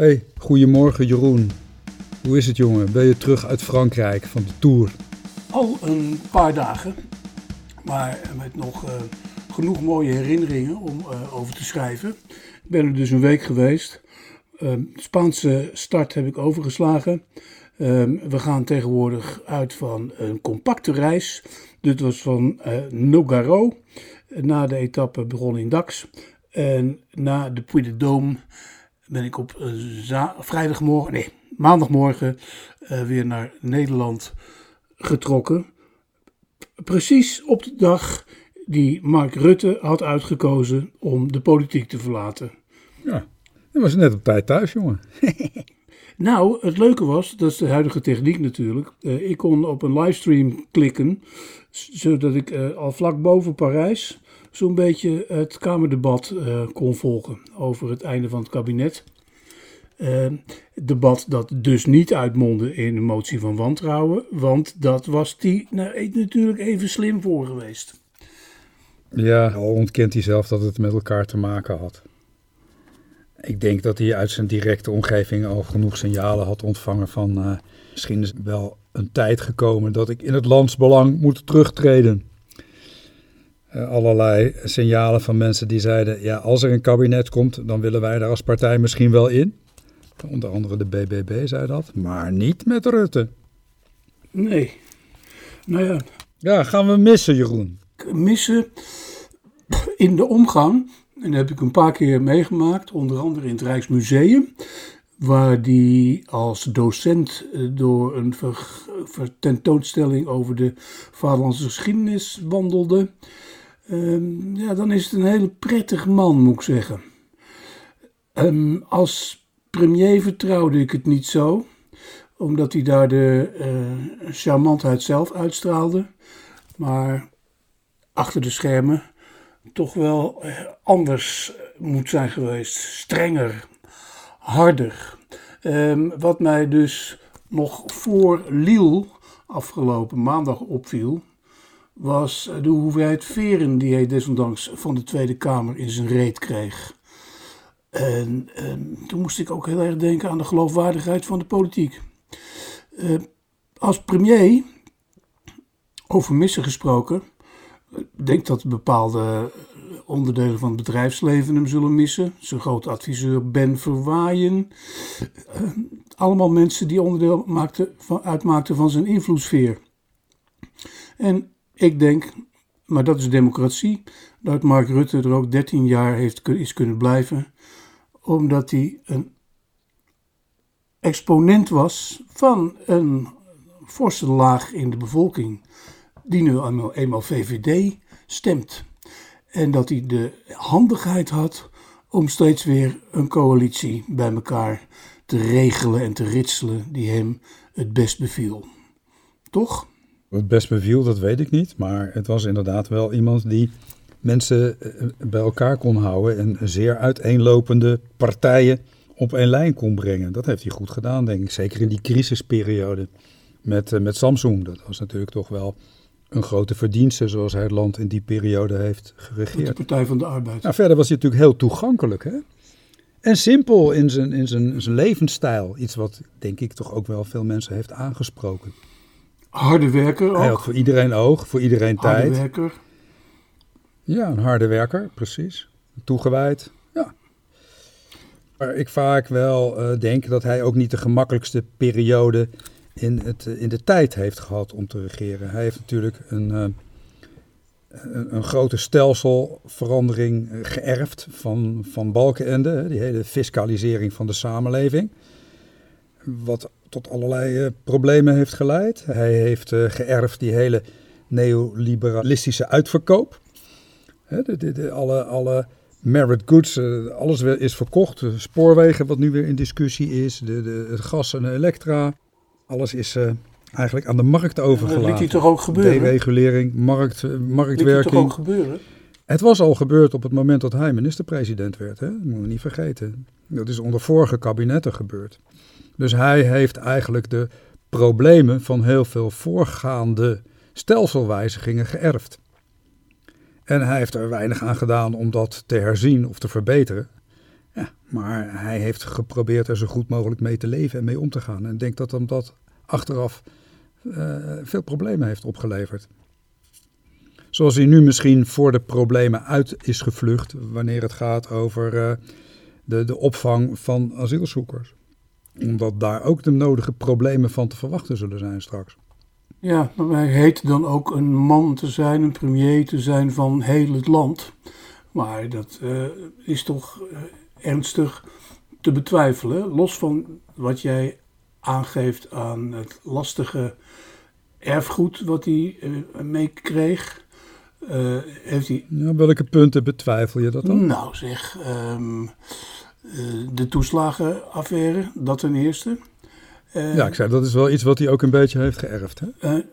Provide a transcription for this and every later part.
Hey, goedemorgen Jeroen. Hoe is het jongen? Ben je terug uit Frankrijk van de Tour? Al een paar dagen, maar met nog uh, genoeg mooie herinneringen om uh, over te schrijven. Ik ben er dus een week geweest. Uh, Spaanse start heb ik overgeslagen. we gaan tegenwoordig uit van een compacte reis. Dit was van Nogaro. Na de etappe begon in Dax. En na de Puy de Dôme ben ik op vrijdagmorgen, nee, maandagmorgen uh, weer naar Nederland getrokken. Precies op de dag die Mark Rutte had uitgekozen om de politiek te verlaten. Ja, dat was net op tijd thuis, jongen. nou, het leuke was, dat is de huidige techniek natuurlijk. Uh, ik kon op een livestream klikken, zodat ik uh, al vlak boven Parijs zo'n beetje het Kamerdebat uh, kon volgen over het einde van het kabinet. Uh, debat dat dus niet uitmondde in een motie van wantrouwen, want dat was die nou, natuurlijk even slim voor geweest. Ja, al ontkent hij zelf dat het met elkaar te maken had. Ik denk dat hij uit zijn directe omgeving al genoeg signalen had ontvangen van uh, misschien is wel een tijd gekomen dat ik in het landsbelang moet terugtreden. Uh, allerlei signalen van mensen die zeiden, ja, als er een kabinet komt, dan willen wij daar als partij misschien wel in. Onder andere de BBB zei dat, maar niet met Rutte. Nee. Nou ja. Ja, gaan we missen, Jeroen? Missen in de omgang. En dat heb ik een paar keer meegemaakt, onder andere in het Rijksmuseum. Waar die als docent eh, door een tentoonstelling over de vaderlandse geschiedenis wandelde. Um, ja, dan is het een hele prettig man, moet ik zeggen. Um, als premier vertrouwde ik het niet zo, omdat hij daar de uh, charmantheid zelf uitstraalde. Maar achter de schermen toch wel uh, anders moet zijn geweest. Strenger, harder. Um, wat mij dus nog voor Lille afgelopen maandag opviel, was de hoeveelheid veren die hij desondanks van de Tweede Kamer in zijn reet kreeg. En, en, toen moest ik ook heel erg denken aan de geloofwaardigheid van de politiek. Uh, als premier, over missen gesproken, ik denk dat bepaalde onderdelen van het bedrijfsleven hem zullen missen. Zijn grote adviseur Ben Verwaaien. Uh, allemaal mensen die onderdeel maakten van, uitmaakten van zijn invloedssfeer. En ik denk, maar dat is democratie, dat Mark Rutte er ook 13 jaar heeft, is kunnen blijven omdat hij een exponent was van een forse laag in de bevolking, die nu eenmaal, VVD stemt. En dat hij de handigheid had om steeds weer een coalitie bij elkaar te regelen en te ritselen die hem het best beviel. Toch? Het best beviel, dat weet ik niet. Maar het was inderdaad wel iemand die mensen eh, bij elkaar kon houden en zeer uiteenlopende partijen op één lijn kon brengen. Dat heeft hij goed gedaan, denk ik. Zeker in die crisisperiode met, eh, met Samsung. Dat was natuurlijk toch wel een grote verdienste zoals hij het land in die periode heeft geregeerd. De Partij van de Arbeid. Nou, verder was hij natuurlijk heel toegankelijk. Hè? En simpel in zijn, in zijn, zijn levensstijl. Iets wat denk ik toch ook wel veel mensen heeft aangesproken. Harde werker ook. Hij had voor iedereen oog, voor iedereen Harde tijd. werker. Ja, een harde werker, precies. Toegewijd, ja. Maar ik vaak wel uh, denk dat hij ook niet de gemakkelijkste periode in, het, in de tijd heeft gehad om te regeren. Hij heeft natuurlijk een, uh, een, een, grote stelselverandering geërfd van, van Balkenende. Die hele fiscalisering van de samenleving. Wat tot allerlei uh, problemen heeft geleid. Hij heeft geërfd die hele neoliberalistische uitverkoop de, de, de, alle, alle merit goods, uh, alles is verkocht. Spoorwegen, wat nu weer in discussie is, de, het gas en de elektra. Alles is uh, eigenlijk aan de markt overgelaten. Dat liet hij toch ook gebeuren? Deregulering, markt, uh, marktwerking. Liet toch ook gebeuren? Het was al gebeurd op het moment dat hij minister-president werd. Hè? Dat moeten we niet vergeten. Dat is onder vorige kabinetten gebeurd. Dus hij heeft eigenlijk de problemen van heel veel voorgaande stelselwijzigingen geërfd. En hij heeft er weinig aan gedaan om dat te herzien of te verbeteren. Ja, maar hij heeft geprobeerd er zo goed mogelijk mee te leven en mee om te gaan. En ik denk dat hem dat achteraf uh, veel problemen heeft opgeleverd. Zoals hij nu misschien voor de problemen uit is gevlucht wanneer het gaat over uh, de, de opvang van asielzoekers. Omdat daar ook de nodige problemen van te verwachten zullen zijn straks. Ja, maar hij heet dan ook een man te zijn, een premier te zijn van heel het land. Maar dat uh, is toch uh, ernstig te betwijfelen. Los van wat jij aangeeft aan het lastige erfgoed wat hij uh, meekreeg. heeft hij... Ja, welke punten betwijfel je dat dan? Nou zeg, um, de toeslagenaffaire, dat ten eerste. Uh, ja, ik zei, dat is wel iets wat hij ook een beetje heeft geërfd. Hè? Uh,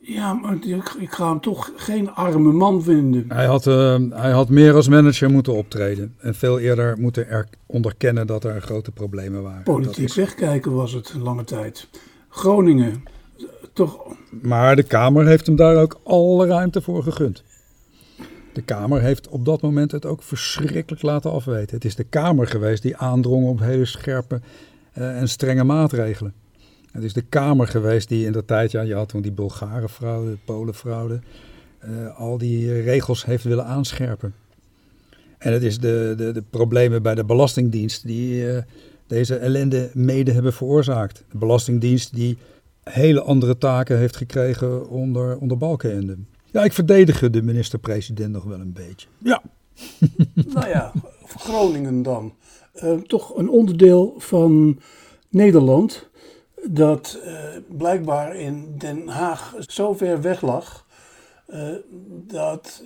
ja, maar ik, ga hem toch geen arme man vinden. Hij had, hij had meer als manager moeten optreden. En veel eerder moeten er onderkennen dat er grote problemen waren. Politiek is... wegkijken was het een lange tijd. Groningen, toch... Maar de Kamer heeft hem daar ook alle ruimte voor gegund. De Kamer heeft op dat moment het ook verschrikkelijk laten afweten. Het is de Kamer geweest die aandrong op hele scherpe uh, en strenge maatregelen. Het is de Kamer geweest die in de tijd, ja, je had toen die Bulgare fraude, Polenfraude, uh, al die regels heeft willen aanscherpen. En het is de, de, de problemen bij de Belastingdienst die uh, deze ellende mede hebben veroorzaakt. De Belastingdienst die hele andere taken heeft gekregen onder, onder Balkenende. Ja, ik verdedig de minister-president nog wel een beetje. Ja. nou ja, Groningen dan. Uh, toch een onderdeel van Nederland dat uh, blijkbaar in Den Haag zo ver weg lag uh, dat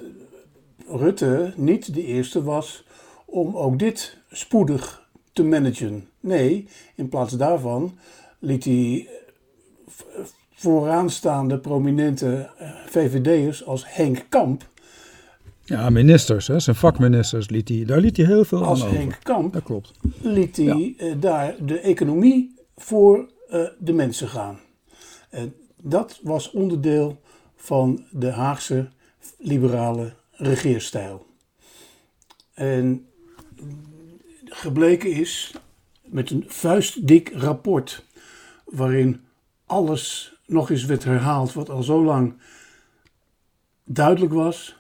Rutte niet de eerste was om ook dit spoedig te managen. Nee, in plaats daarvan liet hij vooraanstaande prominente VVD'ers als Henk Kamp ja, ministers, hè, zijn vakministers, liet hij, daar liet hij heel veel Als aan Henk over. Kamp dat klopt. liet hij ja. uh, daar de economie voor uh, de mensen gaan. En dat was onderdeel van de Haagse liberale regeerstijl. En gebleken is met een vuistdik rapport waarin alles nog eens werd herhaald wat al zo lang duidelijk was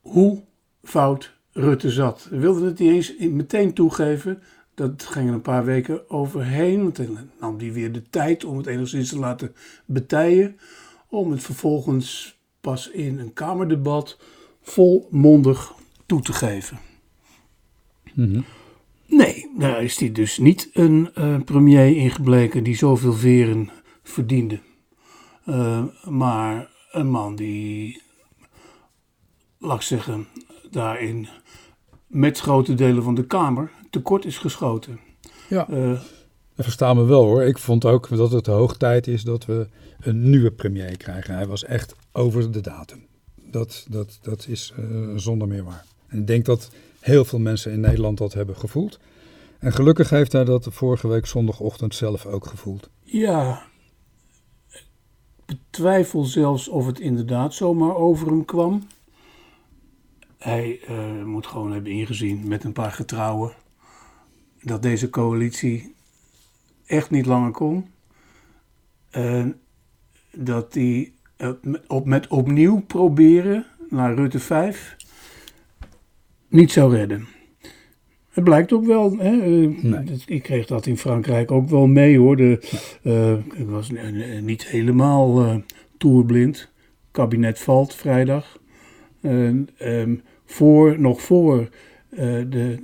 hoe fout Rutte zat. We wilden het niet eens meteen toegeven. Dat ging er een paar weken overheen. Want dan nam hij weer de tijd om het enigszins te laten betijen. Om het vervolgens pas in een Kamerdebat volmondig toe te geven. Mm -hmm. Nee, daar is hij dus niet een uh, premier in gebleken die zoveel veren verdiende. Uh, maar een man die laat ik zeggen, daarin met grote delen van de Kamer tekort is geschoten. Ja, uh, dat verstaan we wel hoor. Ik vond ook dat het hoog tijd is dat we een nieuwe premier krijgen. Hij was echt over de datum. Dat, dat, dat is uh, zonder meer waar. En ik denk dat heel veel mensen in Nederland dat hebben gevoeld. En gelukkig heeft hij dat vorige week zondagochtend zelf ook gevoeld. Ja, betwijfel zelfs of het inderdaad zomaar over hem kwam. Hij uh, moet gewoon hebben ingezien met een paar getrouwen dat deze coalitie echt niet langer kon. En dat hij op, met opnieuw proberen naar Rutte 5 niet zou redden. Het blijkt ook wel, hè, nee. ik kreeg dat in Frankrijk ook wel mee hoor. De, uh, ik was niet helemaal uh, toerblind. kabinet valt vrijdag. Um, voor, nog voor de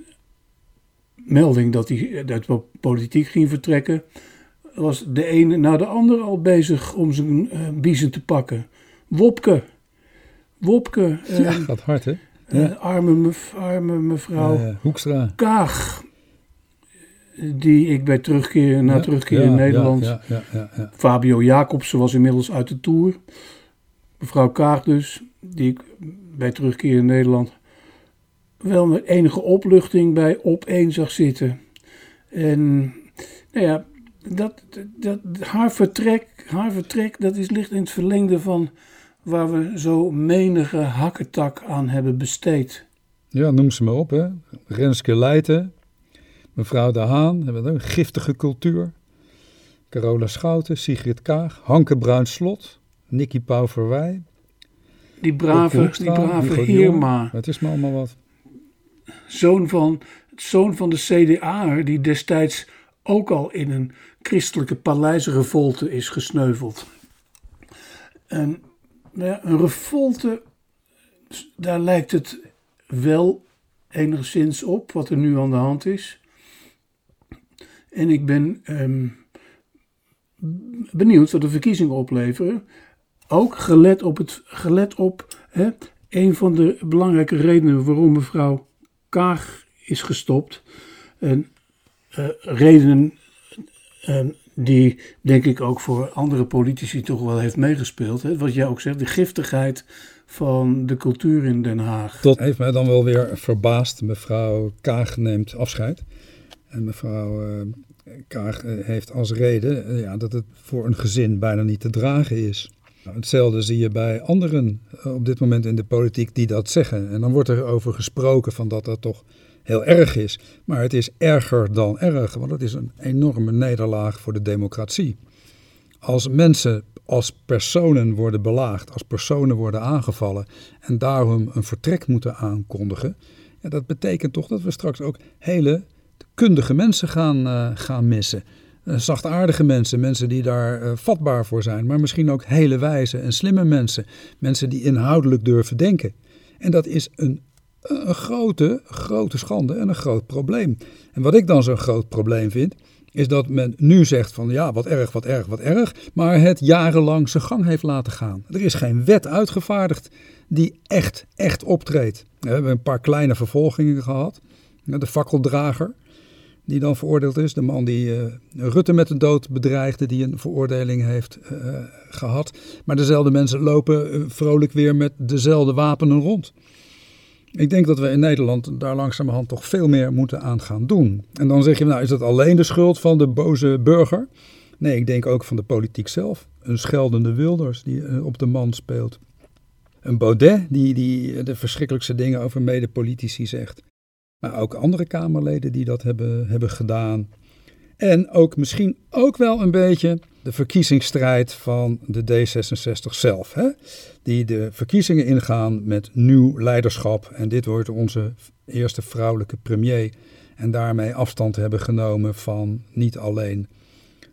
melding dat hij uit de politiek ging vertrekken, was de ene na de ander al bezig om zijn biezen te pakken. Wopke. Wopke. Ja, gaat hard hè? Ja. arme, mev arme mevrouw Hoekstra. Kaag. Die ik bij terugkeer, na ja, terugkeer in Nederland. Ja, Fabio Jacobsen was inmiddels uit de tour. Mevrouw Kaag dus, die ik bij terugkeer in Nederland wel met enige opluchting bij op één zag zitten. En nou ja, dat, dat, haar, vertrek, haar vertrek, dat is, ligt in het verlengde van waar we zo menige hakketak aan hebben besteed. Ja, noem ze maar op, hè. Renske Leijten, Mevrouw De Haan, hebben we een giftige cultuur. Carola Schouten, Sigrid Kaag, Hanke Bruin Slot, Nicky Pauverwij. Die brave, die brave Heerma. Het is me allemaal wat. Zoon van, zoon van de CDA, die destijds ook al in een christelijke paleisrevolte is gesneuveld. En een revolte, daar lijkt het wel enigszins op wat er nu aan de hand is. En ik ben ehm, benieuwd wat de verkiezingen opleveren. Ook gelet op, het, gelet op hè, een van de belangrijke redenen waarom mevrouw Kaag is gestopt. En uh, redenen uh, die denk ik ook voor andere politici toch wel heeft meegespeeld. Hè? Wat jij ook zegt, de giftigheid van de cultuur in Den Haag. Dat heeft mij dan wel weer verbaasd. Mevrouw Kaag neemt afscheid. En mevrouw uh, Kaag heeft als reden ja, dat het voor een gezin bijna niet te dragen is. Nou, hetzelfde zie je bij anderen op dit moment in de politiek die dat zeggen. En dan wordt er over gesproken van dat dat toch heel erg is. Maar het is erger dan erg, want het is een enorme nederlaag voor de democratie. Als mensen als personen worden belaagd, als personen worden aangevallen en daarom een vertrek moeten aankondigen, ja, dat betekent toch dat we straks ook hele kundige mensen gaan, uh, gaan missen. Uh, zachtaardige mensen, mensen die daar uh, vatbaar voor zijn, maar misschien ook hele wijze en slimme mensen. Mensen die inhoudelijk durven denken. En dat is een een grote, grote schande en een groot probleem. En wat ik dan zo'n groot probleem vind, is dat men nu zegt van ja, wat erg, wat erg, wat erg, maar het jarenlang zijn gang heeft laten gaan. Er is geen wet uitgevaardigd die echt, echt optreedt. We hebben een paar kleine vervolgingen gehad. De fakkeldrager, die dan veroordeeld is. De man die uh, Rutte met de dood bedreigde, die een veroordeling heeft uh, gehad. Maar dezelfde mensen lopen uh, vrolijk weer met dezelfde wapenen rond. Ik denk dat we in Nederland daar langzamerhand toch veel meer moeten aan gaan doen. En dan zeg je, nou is dat alleen de schuld van de boze burger? Nee, ik denk ook van de politiek zelf. Een scheldende Wilders die eh, op de man speelt. Een Baudet die, die de verschrikkelijkste dingen over medepolitici zegt. Maar ook andere Kamerleden die dat hebben, hebben gedaan. En ook misschien ook wel een beetje de verkiezingsstrijd van de D66 zelf. Hè? Die de verkiezingen ingaan met nieuw leiderschap. En dit wordt onze eerste vrouwelijke premier. En daarmee afstand hebben genomen van niet alleen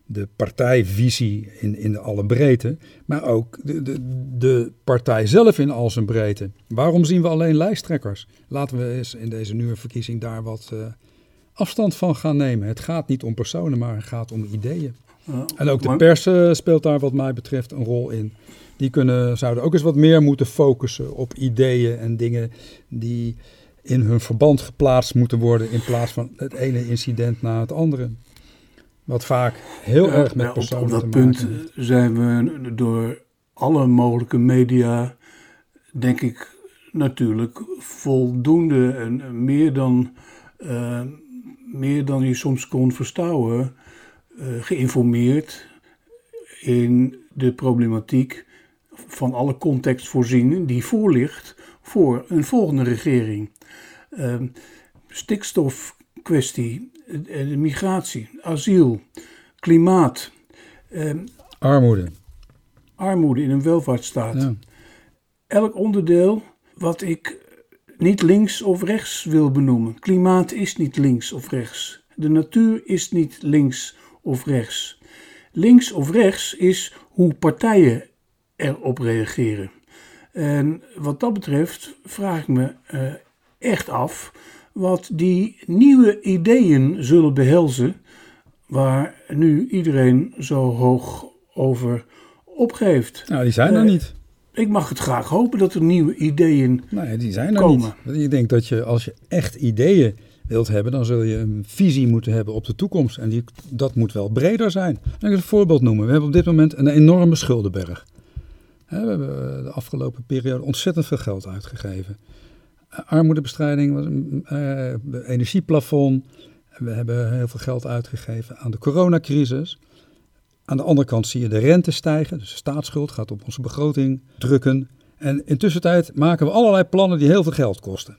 de partijvisie in, in alle breedte, maar ook de, de, de partij zelf in al zijn breedte. Waarom zien we alleen lijsttrekkers? Laten we eens in deze nieuwe verkiezing daar wat uh, afstand van gaan nemen. Het gaat niet om personen, maar het gaat om ideeën. En ook de pers speelt daar wat mij betreft een rol in. Die kunnen, zouden ook eens wat meer moeten focussen op ideeën en dingen die in hun verband geplaatst moeten worden in plaats van het ene incident na het andere. Wat vaak heel erg met personen op, op dat punt zijn we door alle mogelijke media, denk ik, natuurlijk voldoende en meer dan, uh, meer dan je soms kon verstouwen, geïnformeerd in de problematiek van alle context voorzien die voorligt voor een volgende regering. Uh, stikstofkwestie, de migratie, asiel, klimaat. Uh, armoede. Armoede in een welvaartsstaat. Ja. Elk onderdeel wat ik niet links of rechts wil benoemen. Klimaat is niet links of rechts. De natuur is niet links of rechts. Links of rechts is hoe partijen erop reageren. En wat dat betreft vraag ik me uh, echt af wat die nieuwe ideeën zullen behelzen, waar nu iedereen zo hoog over opgeeft. Nou, die zijn er uh, niet. Ik mag het graag hopen dat er nieuwe ideeën nee, die zijn er komen. Niet. Ik denk dat je als je echt ideeën wilt hebben, dan zul je een visie moeten hebben op de toekomst. En die, dat moet wel breder zijn. Ik ga een voorbeeld noemen. We hebben op dit moment een enorme schuldenberg. We hebben de afgelopen periode ontzettend veel geld uitgegeven. Armoedebestrijding, was een uh, energieplafond. We hebben heel veel geld uitgegeven aan de coronacrisis. Aan de andere kant zie je de rente stijgen, dus de staatsschuld gaat op onze begroting drukken. En intussen tijd maken we allerlei plannen die heel veel geld kosten.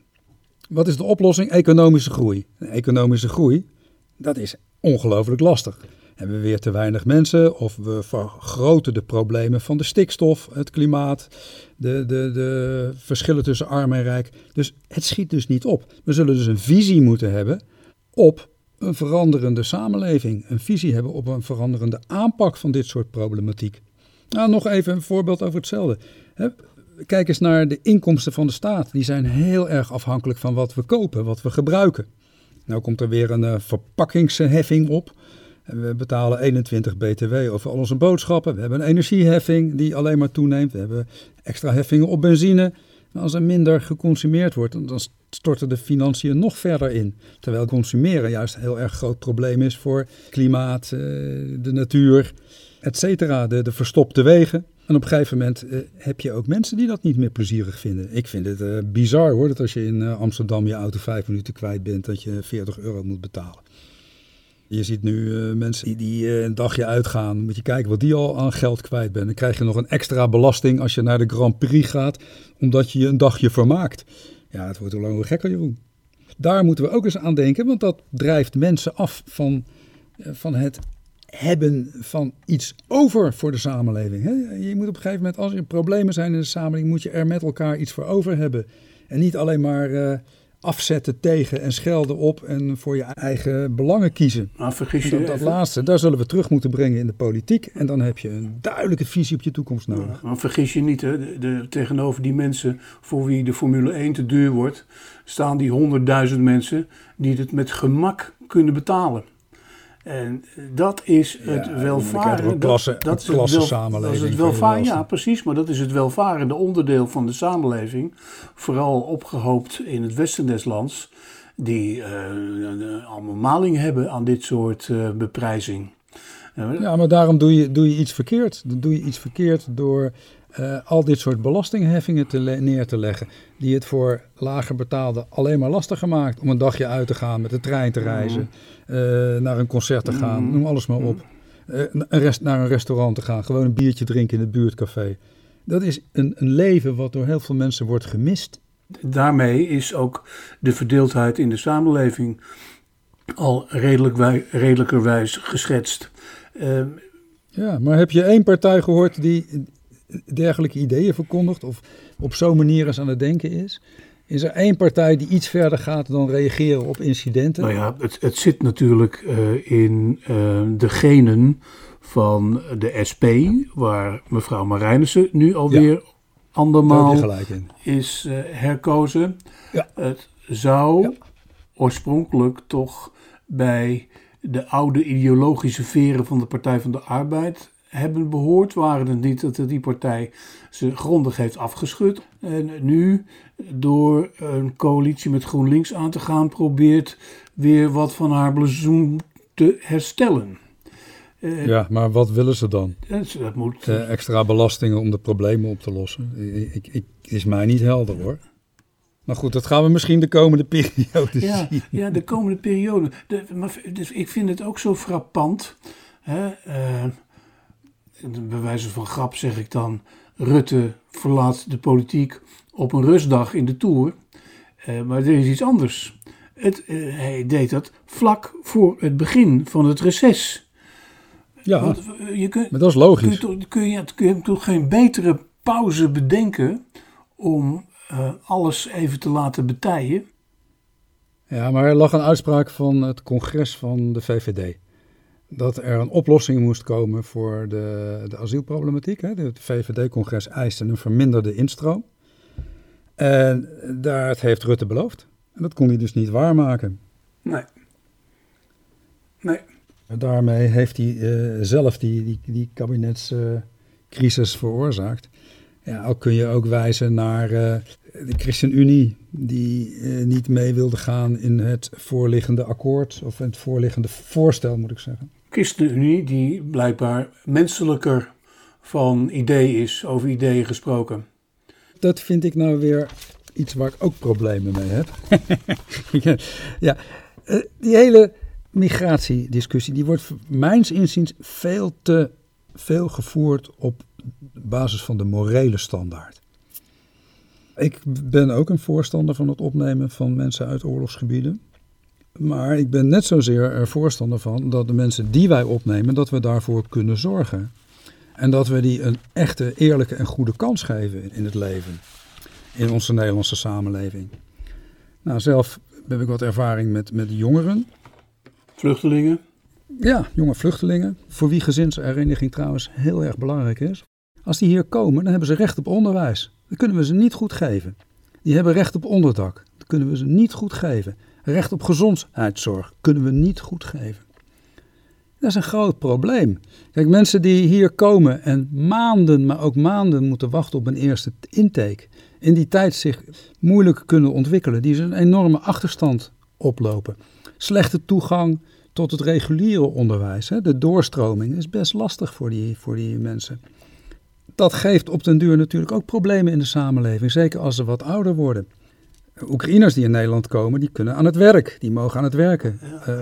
Wat is de oplossing? Economische groei. economische groei Dat is ongelooflijk lastig. Hebben we weer te weinig mensen of we vergroten de problemen van de stikstof, het klimaat, de, de, de verschillen tussen arm en rijk. Dus het schiet dus niet op. We zullen dus een visie moeten hebben op een veranderende samenleving. Een visie hebben op een veranderende aanpak van dit soort problematiek. Nou, nog even een voorbeeld over hetzelfde. Kijk eens naar de inkomsten van de staat. Die zijn heel erg afhankelijk van wat we kopen, wat we gebruiken. Nou komt er weer een uh, verpakkingsheffing op. We betalen 21 BTW over al onze boodschappen. We hebben een energieheffing die alleen maar toeneemt. We hebben extra heffingen op benzine. als er minder geconsumeerd wordt, dan storten de financiën nog verder in. Terwijl consumeren juist een heel erg groot probleem is voor klimaat, eh, de natuur, et cetera. De, de verstopte wegen. En op een gegeven moment uh, heb je ook mensen die dat niet meer plezierig vinden. Ik vind het uh, bizar hoor, dat als je in Amsterdam je auto vijf minuten kwijt bent, dat je 40 euro moet betalen. Je ziet nu mensen die, die een dagje uitgaan. Moet je kijken wat die al aan geld kwijt bent. Dan krijg je nog een extra belasting als je naar de Grand Prix gaat, omdat je je een dagje vermaakt. Ja, het wordt hoe langer gekker, Jeroen. Daar moeten we ook eens aan denken, want dat drijft mensen af van, van het hebben van iets over voor de samenleving. Je moet op een gegeven moment, als er problemen zijn in de samenleving, moet je er met elkaar iets voor over hebben. En niet alleen maar afzetten tegen en schelden op en voor je eigen belangen kiezen. Maar vergis je dat, laatste, daar zullen we terug moeten brengen in de politiek. En dan heb je een duidelijke visie op je toekomst nodig. maar vergis je niet, hè, de, de, tegenover die mensen voor wie de Formule 1 te duur wordt, staan die honderdduizend mensen die het met gemak kunnen betalen. En dat is het ja, welvarende. Klasse, dat, is het wel, dat is het welvarende. Ja, precies. Maar dat is het welvarende onderdeel van de samenleving. Vooral opgehoopt in het westen des lands. Die uh, allemaal maling hebben aan dit soort uh, beprijzing. Ja, maar daarom doe je, doe je iets verkeerd. Dan doe je iets verkeerd door uh, al dit soort belastingheffingen te neer te leggen. Die het voor lager betaalden alleen maar lastiger maakt om een dagje uit te gaan, met de trein te reizen, uh, naar een concert te gaan, mm. noem alles maar op. Uh, een rest, naar een restaurant te gaan, gewoon een biertje drinken in het buurtcafé. Dat is een, een leven wat door heel veel mensen wordt gemist. Daarmee is ook de verdeeldheid in de samenleving al redelijk wij, redelijkerwijs geschetst. ja, maar heb je één partij gehoord die dergelijke ideeën verkondigt of op zo'n manier eens aan het denken is? Is er één partij die iets verder gaat dan reageren op incidenten? Nou ja, het, het zit natuurlijk uh, in uh, de genen van de SP, waar mevrouw Marijnissen nu alweer ja, andermaal is uh, herkozen. Ja. Het zou ja. oorspronkelijk toch bij de oude ideologische veren van de Partij van de Arbeid hebben behoord, waren het niet dat die partij ze grondig heeft afgeschud. En nu, door een coalitie met GroenLinks aan te gaan, probeert weer wat van haar blazoen te herstellen. Uh, ja, maar wat willen ze dan? Dat moet... Uh, extra belastingen om de problemen op te lossen. Ik, ik, is mij niet helder hoor. Maar goed, dat gaan we misschien de komende periode ja, zien. Ja, de komende periode. De, maar, dus ik vind het ook zo frappant. Hè, uh, bij wijze van grap zeg ik dan, Rutte verlaat de politiek op een rustdag in de Tour. Uh, maar er is iets anders. Het, uh, hij deed dat vlak voor het begin van het reces. Ja, Want, uh, je maar dat is logisch. Kun je, kun, je, kun je toch geen betere pauze bedenken om alles even te laten betijen? Ja, maar er lag een uitspraak van het congres van de VVD dat er een oplossing moest komen voor de, de asielproblematiek. Hè. Het VVD-congres eiste een verminderde instroom. En dat heeft Rutte beloofd. En dat kon hij dus niet waarmaken. Nee. Nee. daarmee heeft hij uh, zelf die, die, die kabinetscrisis uh, veroorzaakt. Ja, ook kun je ook wijzen naar uh, de ChristenUnie, die niet mee wilde gaan in het voorliggende akkoord, of het voorliggende voorstel, moet ik zeggen. ChristenUnie, die blijkbaar menselijker van idee is, over ideeën gesproken. Dat vind ik nou weer iets waar ik ook problemen mee heb. ja, eh, die hele migratiediscussie, die wordt mijns inziens veel te veel gevoerd op basis van de morele standaard. Ik ben ook een voorstander van het opnemen van mensen uit oorlogsgebieden Maar ik ben net zozeer er voorstander van dat de mensen die wij opnemen, dat we daarvoor kunnen zorgen. En dat we die een echte, eerlijke en goede kans geven in het leven. In onze Nederlandse samenleving. Nou, zelf heb ik wat ervaring met, met jongeren. Vluchtelingen? Ja, jonge vluchtelingen. Voor wie gezinshereniging trouwens heel erg belangrijk is. Als die hier komen, dan hebben ze recht op onderwijs. Dat kunnen we ze niet goed geven. Die hebben recht op onderdak. Dat kunnen we ze niet goed geven. Recht op gezondheidszorg kunnen we niet goed geven. Dat is een groot probleem. Kijk, mensen die hier komen en maanden, maar ook maanden moeten wachten op een eerste intake. In die tijd zich moeilijk kunnen ontwikkelen. Die een enorme achterstand oplopen. Slechte toegang tot het reguliere onderwijs. Hè. De doorstroming is best lastig voor die, voor die mensen. Dat geeft op den duur natuurlijk ook problemen in de samenleving. Zeker als ze wat ouder worden. Oekraïners die in Nederland komen, die kunnen aan het werk. Die mogen aan het werken. Uh,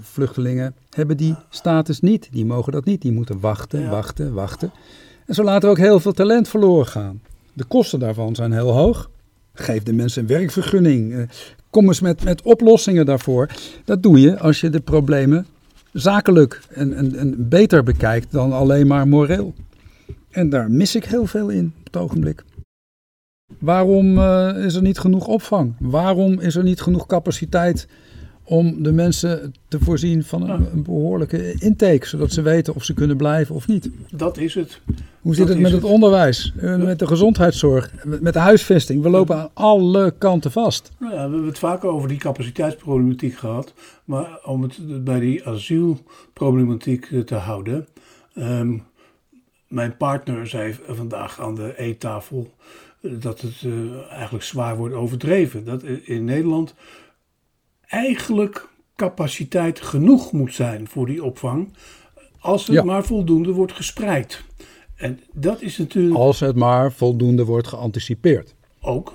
vluchtelingen hebben die status niet. Die mogen dat niet. Die moeten wachten, wachten, wachten. En zo laat er ook heel veel talent verloren gaan. De kosten daarvan zijn heel hoog. Geef de mensen een werkvergunning. kom eens met, met oplossingen daarvoor. Dat doe je als je de problemen zakelijk en, en, en beter bekijkt dan alleen maar moreel. En daar mis ik heel veel in op het ogenblik. Waarom uh, is er niet genoeg opvang? Waarom is er niet genoeg capaciteit om de mensen te voorzien van een, een, behoorlijke intake, zodat ze weten of ze kunnen blijven of niet? Dat is het. Hoe zit het met het, onderwijs, eh, met de gezondheidszorg, met de huisvesting? We lopen aan alle kanten vast. Nou ja, we hebben het vaker over die capaciteitsproblematiek gehad, maar om het bij die asielproblematiek te houden. Um, mijn partner zei vandaag aan de eettafel dat het uh, eigenlijk zwaar wordt overdreven. Dat in Nederland eigenlijk capaciteit genoeg moet zijn voor die opvang, als het maar voldoende wordt gespreid. En dat is natuurlijk. Als het maar voldoende wordt geanticipeerd. Ook.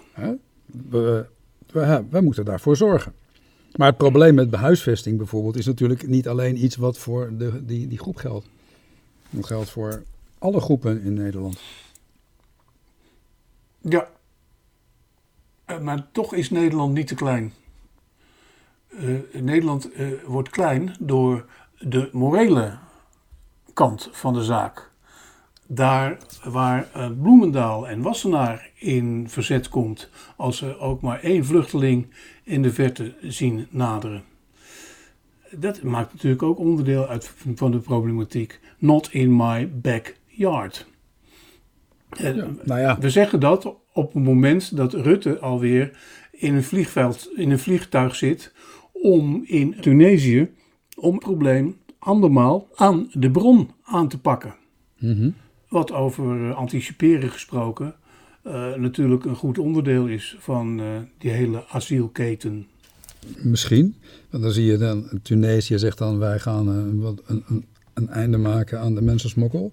We, we, we moeten daarvoor zorgen. Maar het probleem met behuisvesting bijvoorbeeld is natuurlijk niet alleen iets wat voor de, die, die groep geldt. Het geldt voor alle groepen in Nederland. Ja, eh, maar toch is Nederland niet te klein. Uh, Nederland uh, wordt klein door de morele kant van de zaak. Daar waar Bloemendaal en Wassenaar in verzet komt, als ze ook maar één vluchteling in de verte zien naderen. Dat maakt natuurlijk ook onderdeel uit van de problematiek. Not in my backyard. Ja, nou ja. We zeggen dat op het moment dat Rutte alweer in een, vliegveld, in een vliegtuig zit om in Tunesië om het probleem andermaal aan de bron aan te pakken. Mhm. Wat over uh, anticiperen gesproken uh, natuurlijk een goed onderdeel is van uh, die hele asielketen. Misschien, want dan zie je dan, Tunesië zegt dan wij gaan een, een, een einde maken aan de mensensmokkel.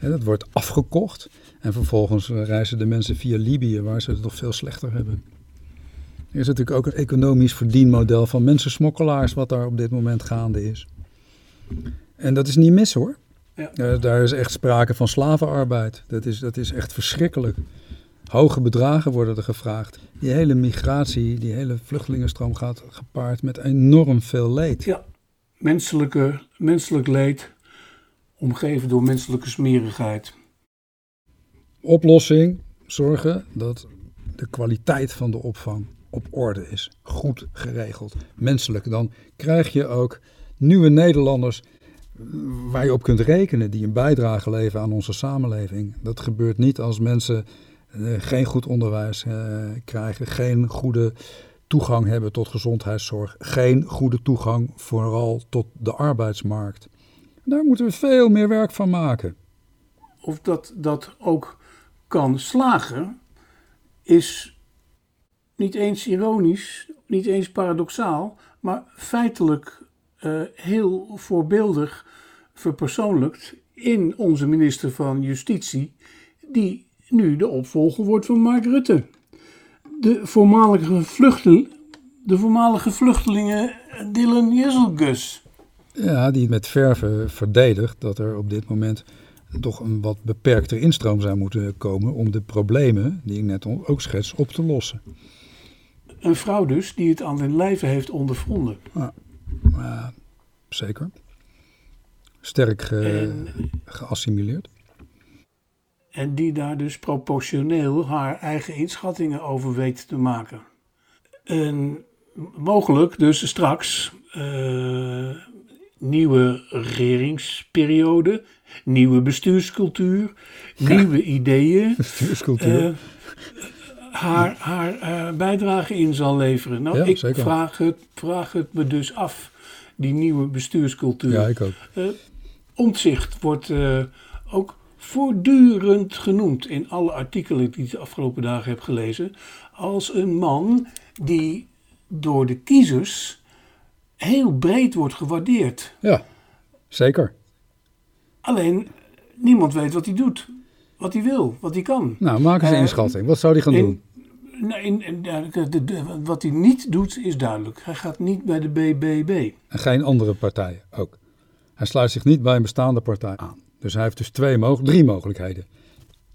dat wordt afgekocht. En vervolgens reizen de mensen via Libië, waar ze het nog veel slechter hebben. Er is natuurlijk ook een economisch verdienmodel van mensensmokkelaars, wat daar op dit moment gaande is. En dat is niet mis hoor. Ja. Uh, daar is echt sprake van slavenarbeid. Dat is, dat is echt verschrikkelijk. Hoge bedragen worden er gevraagd. Die hele migratie, die hele vluchtelingenstroom gaat gepaard met enorm veel leed. Ja, menselijke, menselijk leed, omgeven door menselijke smerigheid. Oplossing: zorgen dat de kwaliteit van de opvang op orde is. Goed geregeld, menselijk. Dan krijg je ook nieuwe Nederlanders waar je op kunt rekenen, die een bijdrage leveren aan onze samenleving. Dat gebeurt niet als mensen eh, geen goed onderwijs eh, krijgen, geen goede toegang hebben tot gezondheidszorg, geen goede toegang vooral tot de arbeidsmarkt. Daar moeten we veel meer werk van maken. Of dat dat ook kan slagen, is niet eens ironisch, niet eens paradoxaal, maar feitelijk uh, heel voorbeeldig verpersoonlijkt in onze minister van Justitie, die nu de opvolger wordt van Mark Rutte. De voormalige, vluchtel, de voormalige vluchtelingen Dylan Jezelgus. Ja, die met verve verdedigt dat er op dit moment toch een wat beperkter instroom zou moeten komen om de problemen die ik net ook schets op te lossen. een vrouw dus die het aan den lijve heeft ondervonden. Ja, zeker. Sterk ge- En, geassimileerd. en die daar dus proportioneel haar eigen inschattingen over weet te maken. En mogelijk dus straks eh, nieuwe regeringsperiode, nieuwe bestuurscultuur, nieuwe ideeën. Bestuurscultuur. eh, haar, haar eh, bijdrage in zal leveren. Nou, Ja, ik zeker. vraag het, vraag het me dus af, die nieuwe bestuurscultuur. ja, ik ook. Omtzigt wordt eh, ook voortdurend genoemd in alle artikelen die ik de afgelopen dagen heb gelezen. Als een man die door de kiezers heel breed wordt gewaardeerd. Ja, zeker. Alleen niemand weet wat hij doet, wat hij wil, wat hij kan. Nou, maak eens een Eh, inschatting. Wat zou die gaan in- doen? Nou, in, in- ja, de- de- de- wat hij niet doet is duidelijk. Hij gaat niet bij de BBB. En geen andere partijen ook. Hij sluit zich niet bij een bestaande partij aan. Dus hij heeft dus twee drie mogelijkheden.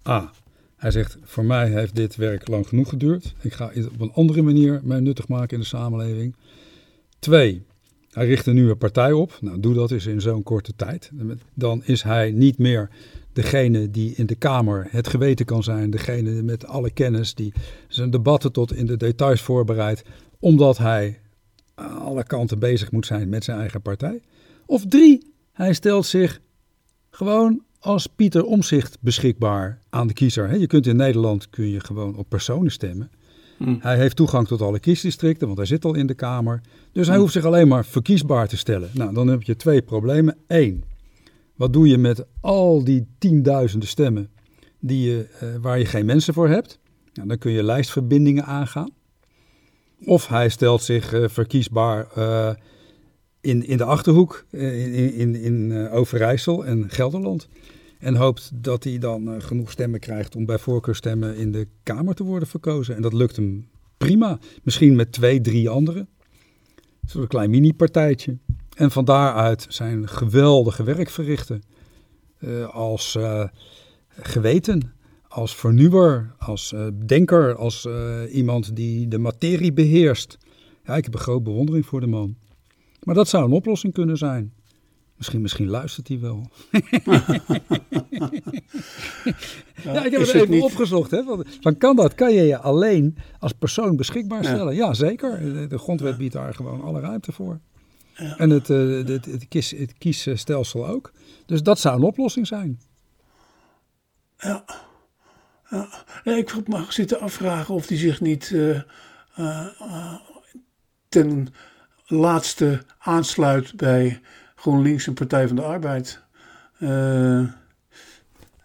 A. Hij zegt, voor mij heeft dit werk lang genoeg geduurd. Ik ga het op een andere manier mij nuttig maken in de samenleving. Twee. Hij richt een partij op. Nou, doe dat eens in zo'n korte tijd. Dan is hij niet meer degene die in de Kamer het geweten kan zijn. Degene met alle kennis die zijn debatten tot in de details voorbereidt. Omdat hij aan alle kanten bezig moet zijn met zijn eigen partij. Of drie, hij stelt zich gewoon als Pieter Omzicht beschikbaar aan de kiezer. Je kunt in Nederland kun je gewoon op personen stemmen. Hm. Hij heeft toegang tot alle kiesdistricten, want hij zit al in de Kamer. Dus hij hoeft zich alleen maar verkiesbaar te stellen. Nou, dan heb je twee problemen. Eén, wat doe je met al die tienduizenden stemmen die je, eh, waar je geen mensen voor hebt? Nou, dan kun je lijstverbindingen aangaan. Of hij stelt zich eh, verkiesbaar eh, in, in de Achterhoek, in, in, in Overijssel en Gelderland. En hoopt dat hij dan eh, genoeg stemmen krijgt om bij voorkeurstemmen in de Kamer te worden verkozen. En dat lukt hem prima. Misschien met twee, drie anderen. Zo'n klein mini-partijtje. En van daaruit zijn geweldige werk verrichten. Eh, als eh, geweten, als vernieuwer, als denker, als iemand die de materie beheerst. Ja, ik heb een groot bewondering voor de man. Maar dat zou een oplossing kunnen zijn. Misschien, misschien luistert hij wel. ja, ik heb het het even niet- opgezocht. Hè? Want, van kan dat? Kan je je alleen als persoon beschikbaar stellen? Ja, zeker. De, de grondwet biedt daar gewoon alle ruimte voor. Ja. En het, eh, het, het, kies, het kiesstelsel ook. Dus dat zou een oplossing zijn. Ja. ja. Nee, ik me zitten afvragen of hij zich niet eh, eh, ten laatste aansluit bij GroenLinks en Partij van de Arbeid. Eh,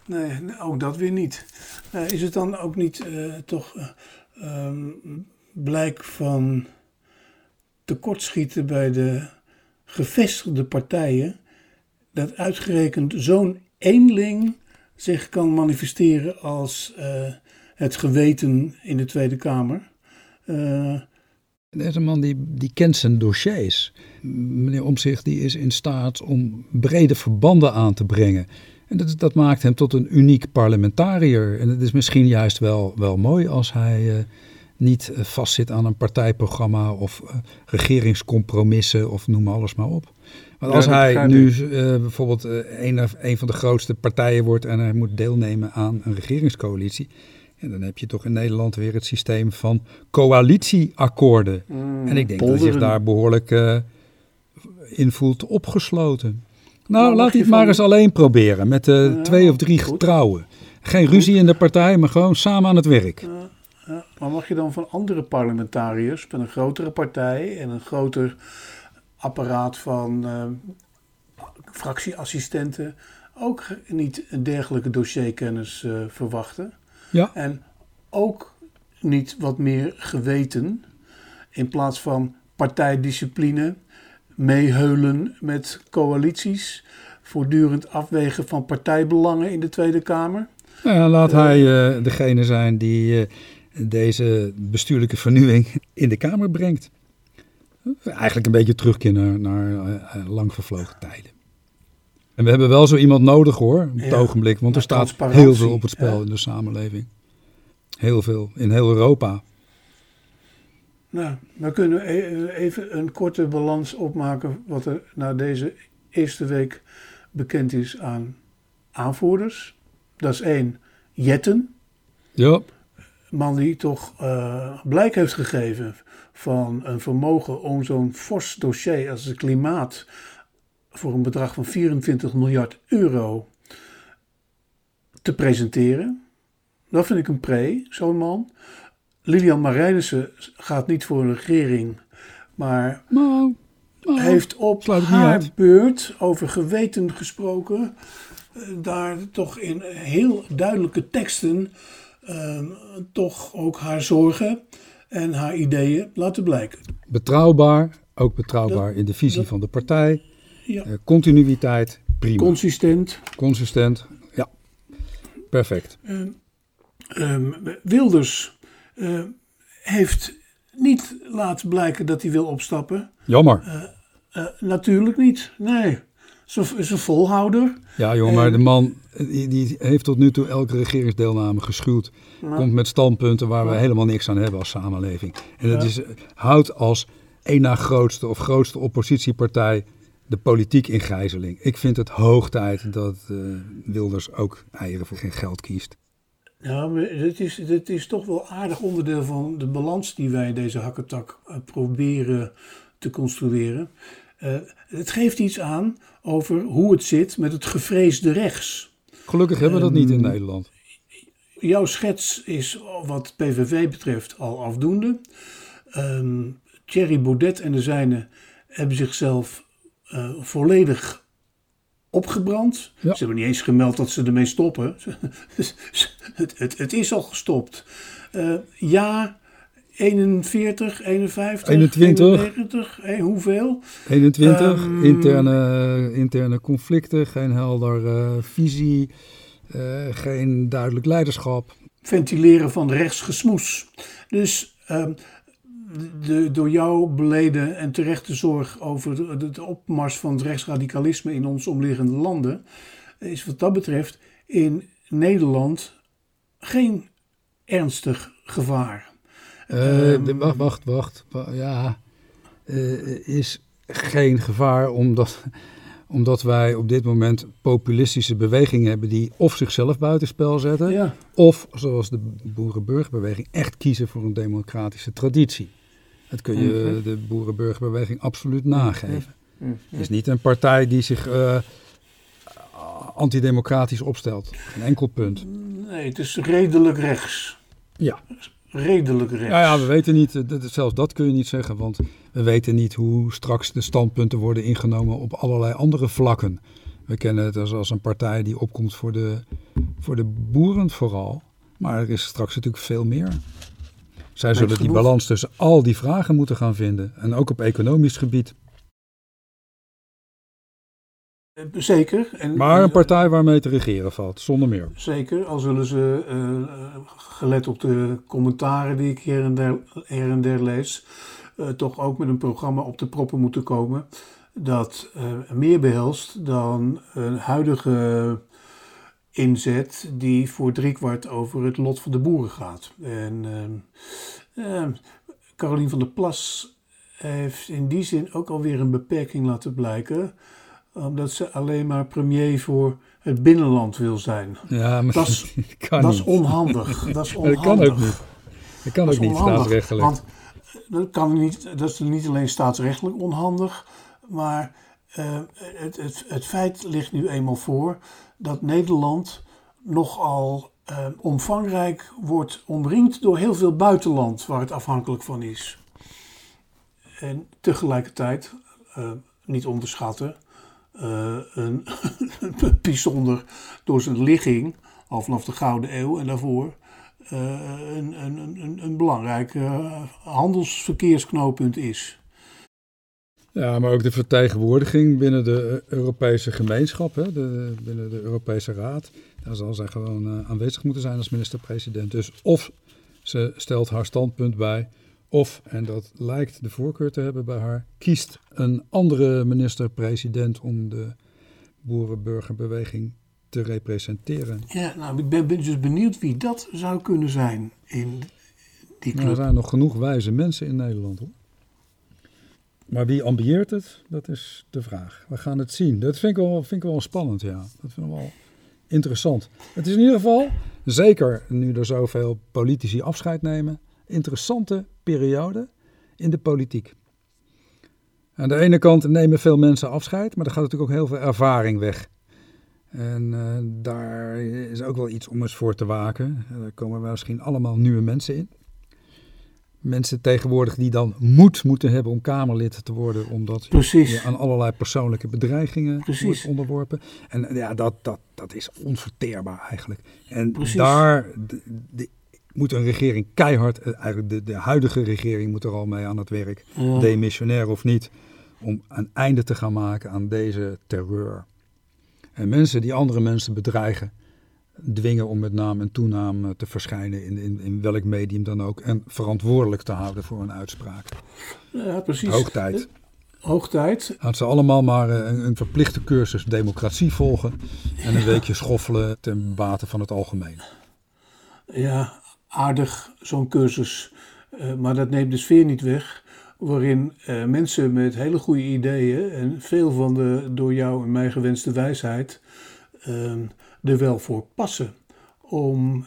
nee, ook dat weer niet. Eh, is het dan ook niet eh, toch eh, ehm, blijk van tekortschieten bij de gevestigde partijen dat uitgerekend zo'n eenling zich kan manifesteren als het geweten in de Tweede Kamer. Er is een man die, die kent zijn dossiers. Meneer Omzicht die is in staat om brede verbanden aan te brengen. En dat, dat maakt hem tot een uniek parlementariër. En het is misschien juist wel, wel mooi als hij eh, niet eh, vastzit aan een partijprogramma of eh, regeringscompromissen of noem alles maar op. Want Ja, als hij nu bijvoorbeeld een, een van de grootste partijen wordt en hij moet deelnemen aan een regeringscoalitie. En dan heb je toch in Nederland weer het systeem van coalitieakkoorden. En ik denk dat hij zich polderen. daar behoorlijk eh, in voelt opgesloten. Nou, mag laat hij het maar van- eens alleen proberen met Ja, twee of drie goed. getrouwen. Geen ruzie in de partij, maar gewoon samen aan het werk. Maar mag je dan van andere parlementariërs met een grotere partij en een groter apparaat van eh, fractieassistenten ook niet een dergelijke dossierkennis verwachten? Ja, En ook niet wat meer geweten in plaats van partijdiscipline, meeheulen met coalities, voortdurend afwegen van partijbelangen in de Tweede Kamer. nou ja, laat hij eh, degene zijn die eh, deze bestuurlijke vernieuwing in de Kamer brengt. Eigenlijk een beetje terugkeer naar, naar eh, eh, lang vervlogen tijden. En we hebben wel zo iemand nodig hoor, op het Ja, ogenblik. Want er staat heel veel op het spel in de samenleving. Heel veel, in heel Europa. Nou, we kunnen e- even een korte balans opmaken wat er na deze eerste week bekend is aan aanvoerders. Dat is één, Jetten. Ja, man die toch uh, blijk heeft gegeven van een vermogen om zo'n fors dossier als het klimaat voor een bedrag van 24 miljard euro te presenteren. Dat vind ik een pre, zo'n man. Lilian Marijnissen gaat niet voor een regering, maar nou, nou, heeft op haar beurt over geweten gesproken. Uh, daar toch in heel duidelijke teksten uh, toch ook haar zorgen en haar ideeën laten blijken. Betrouwbaar, ook betrouwbaar in de visie van de partij. Ja. Uh, continuïteit, prima. Consistent. Consistent, ja. Perfect. Um, Wilders uh, heeft niet laten blijken dat hij wil opstappen. Jammer. Uh, natuurlijk niet, nee. Is een volhouder. Ja, joh, maar de man die, die, heeft tot nu toe elke regeringsdeelname geschuwd. Komt met standpunten waar we helemaal niks aan hebben als samenleving. En dat is, houdt als één na grootste of grootste oppositiepartij de politiek in gijzeling. Ik vind het hoog tijd dat uh, Wilders ook eieren voor geen geld kiest. Ja, maar dit is, dit is toch wel aardig onderdeel van de balans die wij deze hakketak uh, proberen te construeren. Uh, het geeft iets aan over hoe het zit met het gevreesde rechts. Gelukkig hebben we dat niet in ehm, Nederland. Jouw schets is wat PVV betreft al afdoende. Um, Thierry Baudet en de zijnen hebben zichzelf uh, volledig opgebrand. Ja. Ze hebben niet eens gemeld dat ze ermee stoppen. het, het, het, is al gestopt. Uh, ja, 41, 51, 21. 91, hey, hoeveel? 21, um, ehm, interne, interne conflicten, geen helder uh, visie, uh, geen duidelijk leiderschap. Ventileren van rechtsgesmoes. Dus um, de, door jou beleden en terechte zorg over de, de opmars van het rechtsradicalisme in ons omliggende landen, is wat dat betreft in Nederland geen ernstig gevaar. Uh, wacht, wacht, wacht. Ja, uh, is geen gevaar omdat, omdat wij op dit moment populistische bewegingen hebben die of zichzelf buitenspel zetten, ja. of zoals de boerenburgerbeweging echt kiezen voor een democratische traditie. Dat kun je mm -hmm. de boerenburgerbeweging absoluut nageven. Mm -hmm. Het is niet een partij die zich uh, antidemocratisch opstelt. Geen enkel punt. Nee, het is redelijk rechts. Ja redelijk rechts. Ja, ja, we weten niet, zelfs dat kun je niet zeggen, want we weten niet hoe straks de standpunten worden ingenomen op allerlei andere vlakken. We kennen het als, als een partij die opkomt voor de, voor de boeren vooral, maar er is straks natuurlijk veel meer. Zij zullen die balans tussen al die vragen moeten gaan vinden en ook op economisch gebied. Eh, zeker. En, maar een partij waarmee te regeren valt, zonder meer. Zeker, al zullen ze, uh, gelet op de commentaren die ik hier en der, her en der lees, uh, toch ook met een programma op de proppen moeten komen dat meer behelst dan een huidige inzet die voor driekwart over het lot van de boeren gaat. En Carolien van der Plas heeft in die zin ook alweer een beperking laten blijken omdat ze alleen maar premier voor het binnenland wil zijn. Ja, maar dat is, kan dat is onhandig. Dat is onhandig. Dat kan ook niet. Dat kan ook niet staatsrechtelijk. Want dat, kan niet, dat is niet alleen staatsrechtelijk onhandig, maar uh, het, het, het feit ligt nu eenmaal voor dat Nederland nogal uh, omvangrijk wordt omringd door heel veel buitenland waar het afhankelijk van is. En tegelijkertijd, uh, niet onderschatten, uh, een, bijzonder door zijn ligging, al vanaf de Gouden Eeuw en daarvoor, uh, een, een, een, een belangrijk uh, handelsverkeersknooppunt is. Ja, maar ook de vertegenwoordiging binnen de Europese gemeenschap, hè, de, binnen de Europese Raad. Daar zal zij gewoon aanwezig moeten zijn als minister-president. Dus of ze stelt haar standpunt bij, of, en dat lijkt de voorkeur te hebben bij haar, kiest een andere minister-president om de boerenburgerbeweging te representeren. Ja, nou, ik ben, ben dus benieuwd wie dat zou kunnen zijn in die Nou, er club. zijn nog genoeg wijze mensen in Nederland hoor. Maar wie ambieert het, dat is de vraag. We gaan het zien. Dat vind ik wel, vind ik wel spannend, ja. Dat vind ik wel interessant. Het is in ieder geval, zeker nu er zoveel politici afscheid nemen, interessante periode in de politiek. Aan de ene kant nemen veel mensen afscheid, maar er gaat natuurlijk ook heel veel ervaring weg. En eh, daar is ook wel iets om eens voor te waken. Er komen misschien allemaal nieuwe mensen in. Mensen tegenwoordig die dan moed moeten hebben om Kamerlid te worden, omdat Precies. je aan allerlei persoonlijke bedreigingen Precies. wordt onderworpen. En eh, ja, dat, dat, dat is onverteerbaar eigenlijk. En Precies. daar de- de- moet een regering keihard, eh, eigenlijk de, de huidige regering moet er al mee aan het werk, Ja. demissionair of niet, om een einde te gaan maken aan deze terreur. En mensen die andere mensen bedreigen, dwingen om met naam en toenaam eh, te verschijnen in, in, in welk medium dan ook. En verantwoordelijk te houden voor hun uitspraak. Ja, precies. Hoog tijd. Hoog tijd. Laten ze allemaal maar eh, een, een verplichte cursus democratie volgen. En een weekje schoffelen ten bate van het algemeen. Ja, aardig zo'n cursus. Eh, maar dat neemt de sfeer niet weg. Waarin eh, mensen met hele goede ideeën en veel van de door jou en mij gewenste wijsheid eh, er wel voor passen om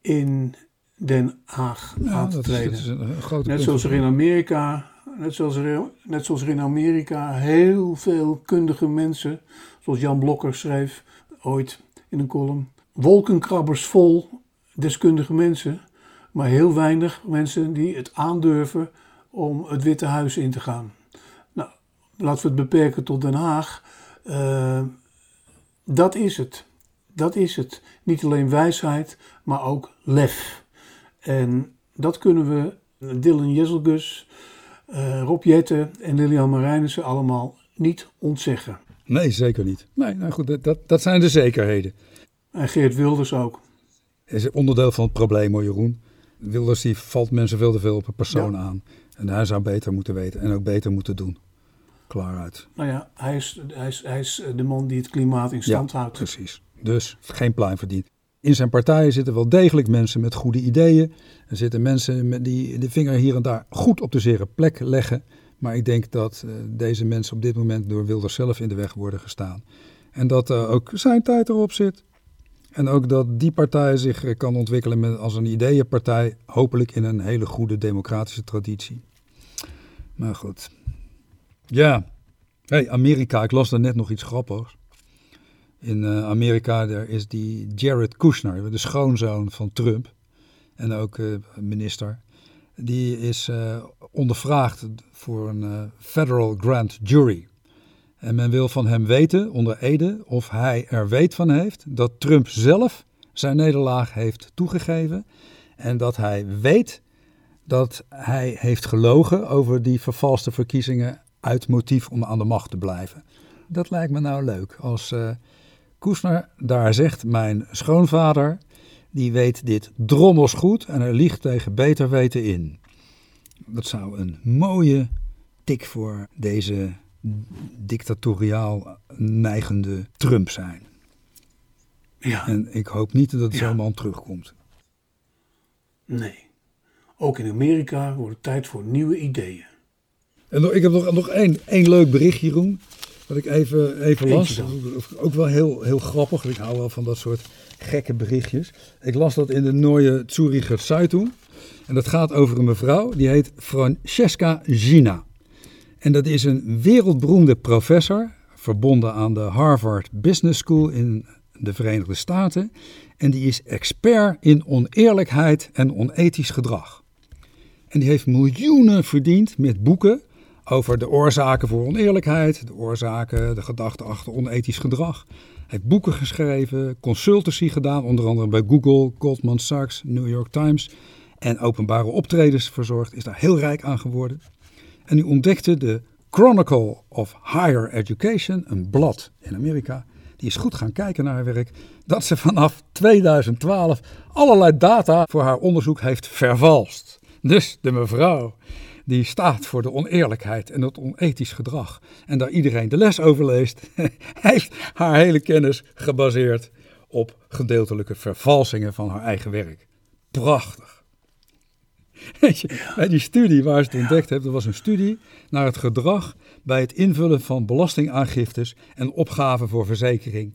in Den Haag aan te treden. Net zoals er in Amerika, net zoals er, net zoals er in Amerika heel veel kundige mensen, zoals Jan Blokker schreef ooit in een column, wolkenkrabbers vol deskundige mensen, maar heel weinig mensen die het aandurven om het Witte Huis in te gaan. Nou, laten we het beperken tot Den Haag. Eh, dat is het. Dat is het. Niet alleen wijsheid, maar ook lef. En dat kunnen we Dylan Jezelgus, eh, Rob Jetten en Lilian Marijnissen allemaal niet ontzeggen. Nee, zeker niet. Nee, nou goed, dat- dat, dat zijn de zekerheden. En Geert Wilders ook. is onderdeel van het probleem hoor, Jeroen. Wilders die valt mensen veel te veel op een persoon Ja. aan. En hij zou beter moeten weten en ook beter moeten doen. Klaar uit. Nou ja, hij is, hij is, hij is de man die het klimaat in stand ja, houdt. precies. Dus geen pluim verdiend. In zijn partijen zitten wel degelijk mensen met goede ideeën. Er zitten mensen die de vinger hier en daar goed op de zere plek leggen. Maar ik denk dat eh, deze mensen op dit moment door Wilders zelf in de weg worden gestaan. En dat ook zijn tijd erop zit. En ook dat die partij zich eh, kan ontwikkelen als een ideeënpartij. Hopelijk in een hele goede democratische traditie. Maar goed. Ja. Hey, Amerika. Ik las daar net nog iets grappigs. In eh, Amerika daar is die Jared Kushner, de schoonzoon van Trump. En ook eh, minister. Die is eh, ondervraagd voor een federal grand jury. En men wil van hem weten, onder Ede, of hij er weet van heeft dat Trump zelf zijn nederlaag heeft toegegeven. En dat hij weet dat hij heeft gelogen over die vervalste verkiezingen uit motief om aan de macht te blijven. Dat lijkt me nou leuk. Als Koesner daar zegt, mijn schoonvader, die weet dit drommels goed en hij liegt tegen beter weten in. Dat zou een mooie tik voor deze dictatoriaal neigende Trump zijn. Ja. En ik hoop niet dat Ja. zo'n man terugkomt. Nee. Ook in Amerika wordt het tijd voor nieuwe ideeën. En nog, ik heb nog, nog één, één leuk bericht, Jeroen. Wat ik even, even las. Ook wel heel, heel grappig. Ik hou wel van dat soort gekke berichtjes. Ik las dat in de Neue Zuricher Zeitung. En dat gaat over een mevrouw. Die heet Francesca Gina. En dat is een wereldberoemde professor. Verbonden aan de Harvard Business School in de Verenigde Staten. En die is expert in oneerlijkheid en onethisch gedrag. En die heeft miljoenen verdiend met boeken over de oorzaken voor oneerlijkheid, de oorzaken, de gedachten achter onethisch gedrag. Hij heeft boeken geschreven, consultancy gedaan, onder andere bij Google, Goldman Sachs, New York Times. En openbare optredens verzorgd, is daar heel rijk aan geworden. En u ontdekte de Chronicle of Higher Education, een blad in Amerika. Die is goed gaan kijken naar haar werk. Dat ze vanaf 2012 allerlei data voor haar onderzoek heeft vervalst. Dus de mevrouw die staat voor de oneerlijkheid en het onethisch gedrag. En daar iedereen de les over leest, heeft haar hele kennis gebaseerd op gedeeltelijke vervalsingen van haar eigen werk. Prachtig. Weet je, bij die studie waar ze het ontdekt hebben, dat was een studie naar het gedrag bij het invullen van belastingaangiftes en opgaven voor verzekering.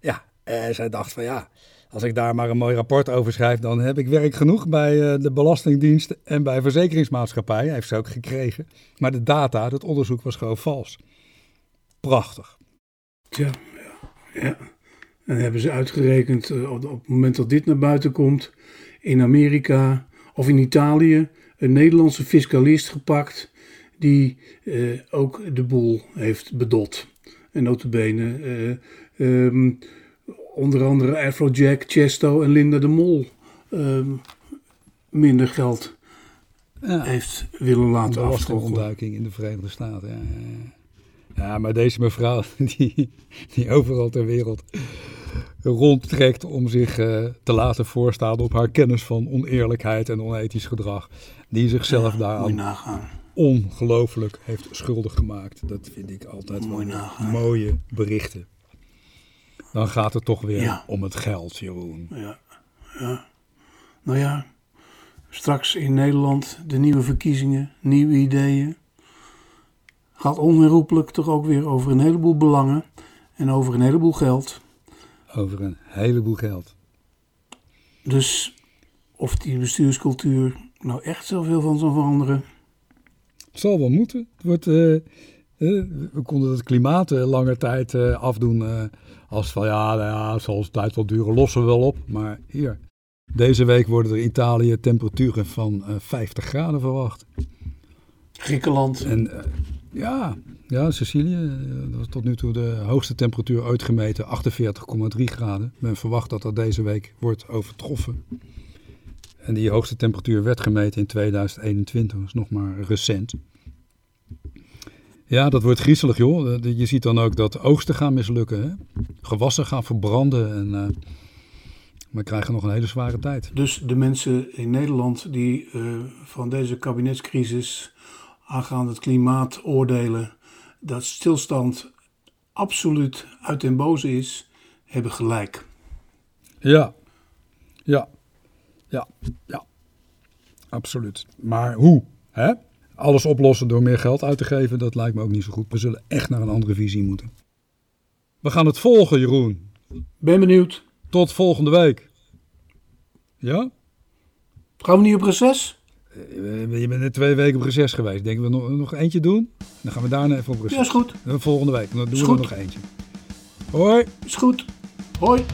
Ja, eh, zij dacht van ja, als ik daar maar een mooi rapport over schrijf, dan heb ik werk genoeg bij eh, de Belastingdienst en bij verzekeringsmaatschappij. Heeft ze ook gekregen. Maar de data, het onderzoek was gewoon vals. Prachtig. Tja, ja. ja. En hebben ze uitgerekend uh, op, het moment dat dit naar buiten komt, in Amerika of in Italië, een Nederlandse fiscalist gepakt die uh, ook de boel heeft bedot. En notabene uh, um, onder andere Afrojack, Chesto en Linda de Mol um, minder geld ja. heeft willen laten afstoffen. ontduiking in de Verenigde Staten. Ja, ja, ja, maar deze mevrouw die, die overal ter wereld rondtrekt om zich uh, te laten voorstaan op haar kennis van oneerlijkheid en onethisch gedrag, die zichzelf daaraan ongelooflijk heeft schuldig gemaakt. Dat vind ik altijd mooie berichten. Dan gaat het toch weer ja. om het geld, Jeroen. Ja, ja. Nou ja, straks in Nederland de nieuwe verkiezingen, nieuwe ideeën. Gaat onherroepelijk toch ook weer over een heleboel belangen en over een heleboel geld. Over een heleboel geld. Dus of die bestuurscultuur nou echt zoveel van zal veranderen. Het zal wel moeten. Het wordt, uh, uh, we konden het klimaat uh, lange tijd afdoen als van ja, nou ja, zal een tijd wel duren, lossen we wel op. Maar hier, deze week worden er in Italië temperaturen van 50 graden verwacht. Griekenland. En ja, ja, Sicilië, dat was tot nu toe de hoogste temperatuur ooit gemeten, 48,3 graden. Men verwacht dat dat deze week wordt overtroffen. En die hoogste temperatuur werd gemeten in 2021, dat is nog maar recent. Ja, dat wordt griezelig joh. Je ziet dan ook dat oogsten gaan mislukken. Hè? Gewassen gaan verbranden en uh, we krijgen nog een hele zware tijd. Dus de mensen in Nederland die uh, van deze kabinetscrisis aangaande het klimaat oordelen dat stilstand absoluut uit den boze is, hebben gelijk. Ja, ja, ja, ja, absoluut. Maar hoe? Hè? Alles oplossen door meer geld uit te geven, dat lijkt me ook niet zo goed. We zullen echt naar een andere visie moeten. We gaan het volgen, Jeroen. Ben benieuwd. Tot volgende week. Ja? Gaan we niet op reces? Eh, je bent net twee weken op reces geweest. Denken we nog, nog eentje doen? Dan gaan we daarna even op reces. Ja, is goed. Dan volgende week. Dan doen we nog eentje. Hoi. Is goed. Hoi.